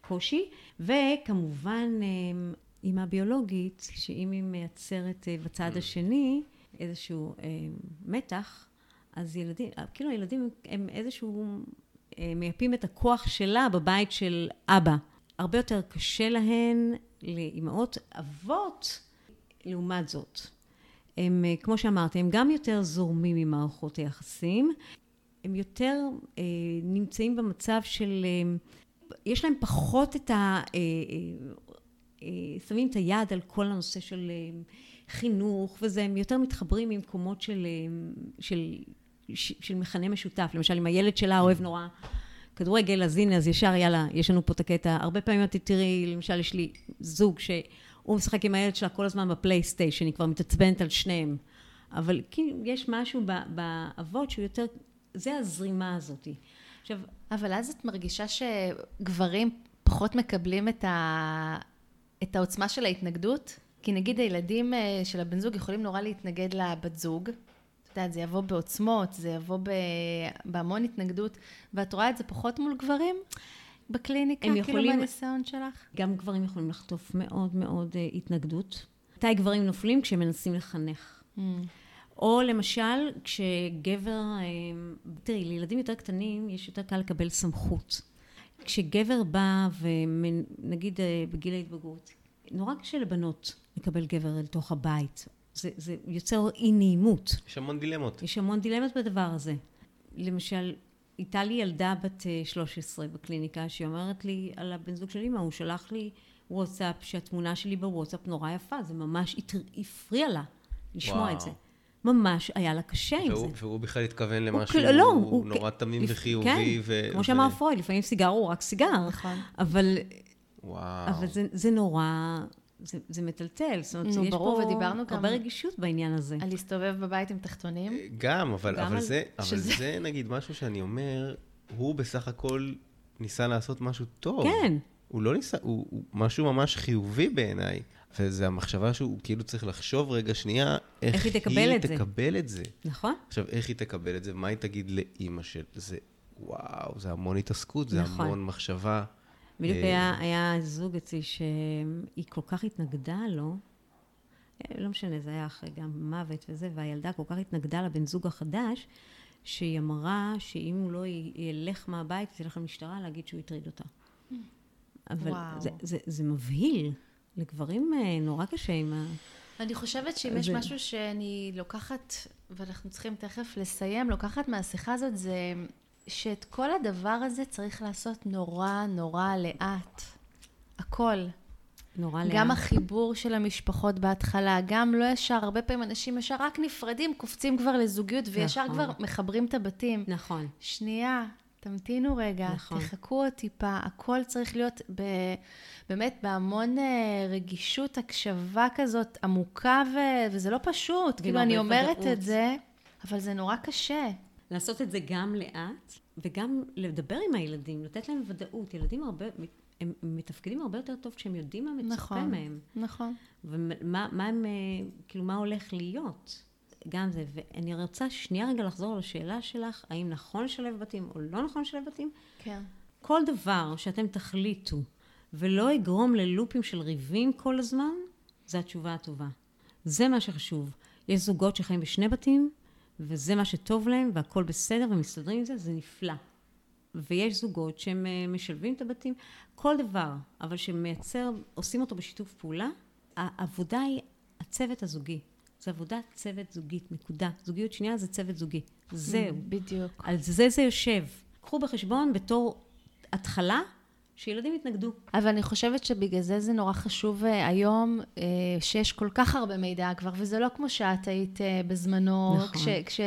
קושי, וכמובן אימא ביולוגית, שאם היא מייצרת בצד השני איזשהו מתח, אז ילדים, כאילו הילדים הם איזשהו, מייפים את הכוח שלה בבית של אבא. הרבה יותר קשה להן, לאימהות, אבות, לעומת זאת. הם, אה, כמו שאמרתי, הם גם יותר זורמים עם מערכות היחסים, הם יותר אה, נמצאים במצב של, אה, יש להם פחות את ה... אה, אה, אה, שמים את היד על כל הנושא של אה, חינוך וזה, הם יותר מתחברים ממקומות של, אה, של, של, של מכנה משותף. למשל, אם הילד שלה אוהב נורא כדורגל, אז הנה, אז ישר, יאללה, יש לנו פה את הקטע. הרבה פעמים את תראי, למשל, יש לי זוג שהוא משחק עם הילד שלה כל הזמן בפלייסטיישן, היא כבר מתעצבנת על שניהם. אבל כאילו, יש משהו באבות שהוא יותר, זה הזרימה הזאת. עכשיו, אבל אז את מרגישה שגברים פחות מקבלים את, ה... את העוצמה של ההתנגדות? כי נגיד הילדים אה, של הבן זוג יכולים נורא להתנגד לבת זוג. את יודעת, זה יבוא בעוצמות, זה יבוא ב... בהמון התנגדות, ואת רואה את זה פחות מול גברים בקליניקה, כאילו יכולים- מהניסיון שלך? גם גברים יכולים לחטוף מאוד מאוד אה, התנגדות. מתי גברים נופלים? כשהם מנסים לחנך. או למשל, כשגבר, אה, תראי, לילדים יותר קטנים יש יותר קל לקבל סמכות. כשגבר בא ונגיד אה, בגיל ההתבגרות, נורא קשה לבנות לקבל גבר אל תוך הבית. זה, זה יוצר אי נעימות. יש המון דילמות. יש המון דילמות בדבר הזה. למשל, הייתה לי ילדה בת אה, 13 בקליניקה, שהיא אומרת לי על הבן זוג של אמא, הוא שלח לי וואטסאפ, שהתמונה שלי בוואטסאפ נורא יפה, זה ממש הפריע לה לשמוע וואו. את זה. ממש היה לה קשה עם זה. והוא, והוא בכלל התכוון הוא למשהו כאילו- לא, הוא- נורא תמים לפ- וחיובי. כן, ו... כמו ו- שאמר פרויד, לפעמים סיגר הוא רק סיגר. נכון. אבל, וואו. אבל זה, זה נורא, זה, זה מטלטל. זאת אומרת, נו, יש ברור, פה ודיברנו גם- הרבה רגישות בעניין הזה. על להסתובב בבית עם תחתונים. גם, אבל, גם אבל, על- זה, אבל שזה- זה נגיד משהו שאני אומר, הוא בסך הכל ניסה לעשות משהו טוב. כן. הוא לא ניסה, הוא, הוא משהו ממש חיובי בעיניי. וזה המחשבה שהוא כאילו צריך לחשוב רגע שנייה, איך, איך היא תקבל את זה. תקבל את זה. נכון? עכשיו, איך היא תקבל את זה, ומה היא תגיד לאימא של זה? וואו, זה המון התעסקות, זה נכון. המון מחשבה. בדיוק אה, היה, היה זוג אצלי שהיא כל כך התנגדה לו, אה, לא משנה, זה היה אחרי גם מוות וזה, והילדה כל כך התנגדה לבן זוג החדש, שהיא אמרה שאם הוא לא ילך מהבית, תלך למשטרה להגיד שהוא הטריד אותה. אבל וואו. זה, זה, זה מבהיל. לגברים אה, נורא קשה עם ה... אני חושבת שאם יש זה- משהו שאני לוקחת, ואנחנו צריכים תכף לסיים, לוקחת מהשיחה הזאת, זה שאת כל הדבר הזה צריך לעשות נורא נורא לאט. הכל. נורא לאט. גם החיבור של המשפחות בהתחלה, גם לא ישר, הרבה פעמים אנשים ישר רק נפרדים, קופצים כבר לזוגיות, וישר נכון. כבר מחברים את הבתים. נכון. שנייה, תמתינו רגע, נכון. תחכו עוד טיפה, הכל צריך להיות ב, באמת בהמון אה, רגישות, הקשבה כזאת עמוקה, ו, וזה לא פשוט. כאילו, אני אומרת. את זה, אבל זה נורא קשה. לעשות את זה גם לאט, וגם לדבר עם הילדים, לתת להם ודאות. ילדים הרבה, הם מתפקדים הרבה יותר טוב כשהם יודעים מה מצופה נכון, מהם. נכון. ומה מה הם, אה, כאילו, מה הולך להיות. גם זה. ואני רוצה שנייה רגע לחזור לשאלה שלך, האם נכון לשלב בתים או לא נכון לשלב בתים. כן. כל דבר שאתם תחליטו ולא יגרום ללופים של ריבים כל הזמן, זו התשובה הטובה. זה מה שחשוב. יש זוגות שחיים בשני בתים, וזה מה שטוב להם, והכול בסדר, ומסתדרים עם זה, זה נפלא. ויש זוגות שהם אה, משלבים את הבתים, כל דבר, אבל שמייצר, עושים אותו בשיתוף פעולה, העבודה היא הצוות הזוגי. זה עבודת צוות זוגית, נקודה. זוגיות שנייה זה צוות זוגי. זהו. בדיוק. על זה זה יושב. קחו בחשבון בתור התחלה, שילדים יתנגדו. אבל אני חושבת שבגלל זה זה נורא חשוב אה, היום, אה, שיש כל כך הרבה מידע כבר, וזה לא כמו שאת היית אה, בזמנו. נכון. כש, כש,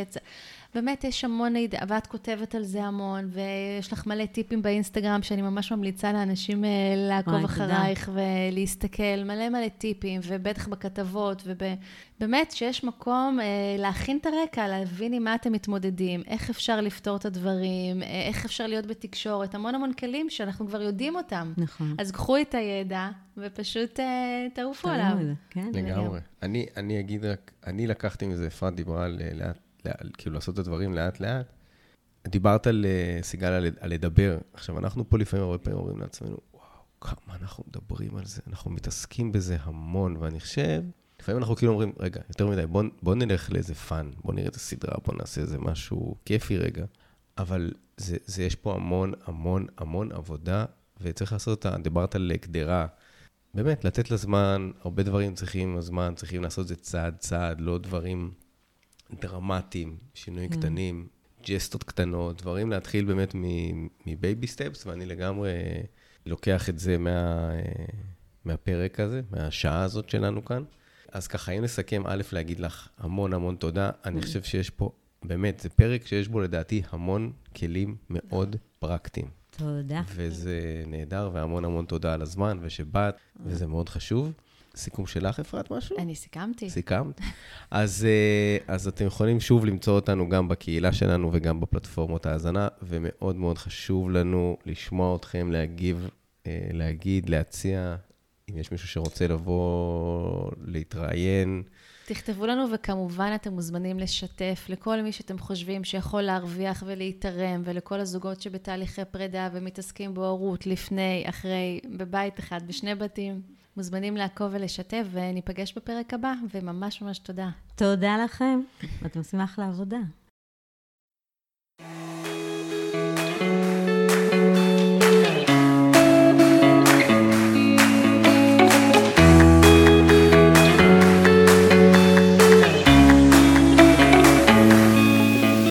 באמת יש המון ואת כותבת על זה המון, ויש לך מלא טיפים באינסטגרם, שאני ממש ממליצה לאנשים אה, לעקוב אחרייך ולהסתכל, מלא מלא טיפים, ובטח בכתבות, ובאמת שיש מקום אה, להכין את הרקע, להבין עם מה אתם מתמודדים, איך אפשר לפתור את הדברים, אה, איך אפשר להיות בתקשורת, המון המון כלים שאנחנו כבר יודעים אותם. נכון. אז קחו את הידע ופשוט תעופו עליו. כן. לגמרי. אני, אני אגיד רק, אני לקחתי מזה, אפרת דיברה על לאט, כאילו לעשות את הדברים לאט-לאט. דיברת על, אה, סיגל, על, לדבר. עכשיו, אנחנו פה לפעמים הרבה פעמים אומרים לעצמנו, וואו, כמה אנחנו מדברים על זה, אנחנו מתעסקים בזה המון, ואני חושב, לפעמים אנחנו כאילו אומרים, רגע, יותר מדי, בוא, בוא נלך לאיזה fun, בוא נראה את הסדרה, בוא נעשה איזה משהו כיפי רגע. אבל זה, זה יש פה המון, המון, המון עבודה, וצריך לעשות אותה, דיברת על קדרה. באמת, לתת לה זמן, הרבה דברים צריכים זמן, צריכים לעשות את זה צעד צעד, לא דברים דרמטיים, שינויים כן. קטנים, ג'סטות קטנות, דברים להתחיל באמת מבייבי סטפס, ואני לגמרי לוקח את זה מה, מהפרק הזה, מהשעה הזאת שלנו כאן. אז ככה, אם נסכם, א', להגיד לך המון המון תודה. אני חושב שיש פה, באמת, זה פרק שיש בו לדעתי המון כלים מאוד פרקטיים. תודה. וזה נהדר, והמון המון תודה על הזמן, ושבאת, אה. וזה מאוד חשוב. סיכום שלך, אפרת, משהו? אני סיכמתי. סיכמת? אז, אה, אז אתם יכולים שוב למצוא אותנו גם בקהילה שלנו וגם בפלטפורמות ההאזנה, ומאוד מאוד חשוב לנו לשמוע אתכם, להגיב, אה, להגיד, להציע, אם יש מישהו שרוצה לבוא, להתראיין. תכתבו לנו, וכמובן אתם מוזמנים לשתף לכל מי שאתם חושבים שיכול להרוויח ולהיתרם, ולכל הזוגות שבתהליכי פרידה ומתעסקים בהורות לפני, אחרי, בבית אחד, בשני בתים. מוזמנים לעקוב ולשתף, וניפגש בפרק הבא, וממש ממש תודה. תודה לכם, את מסמך לעבודה.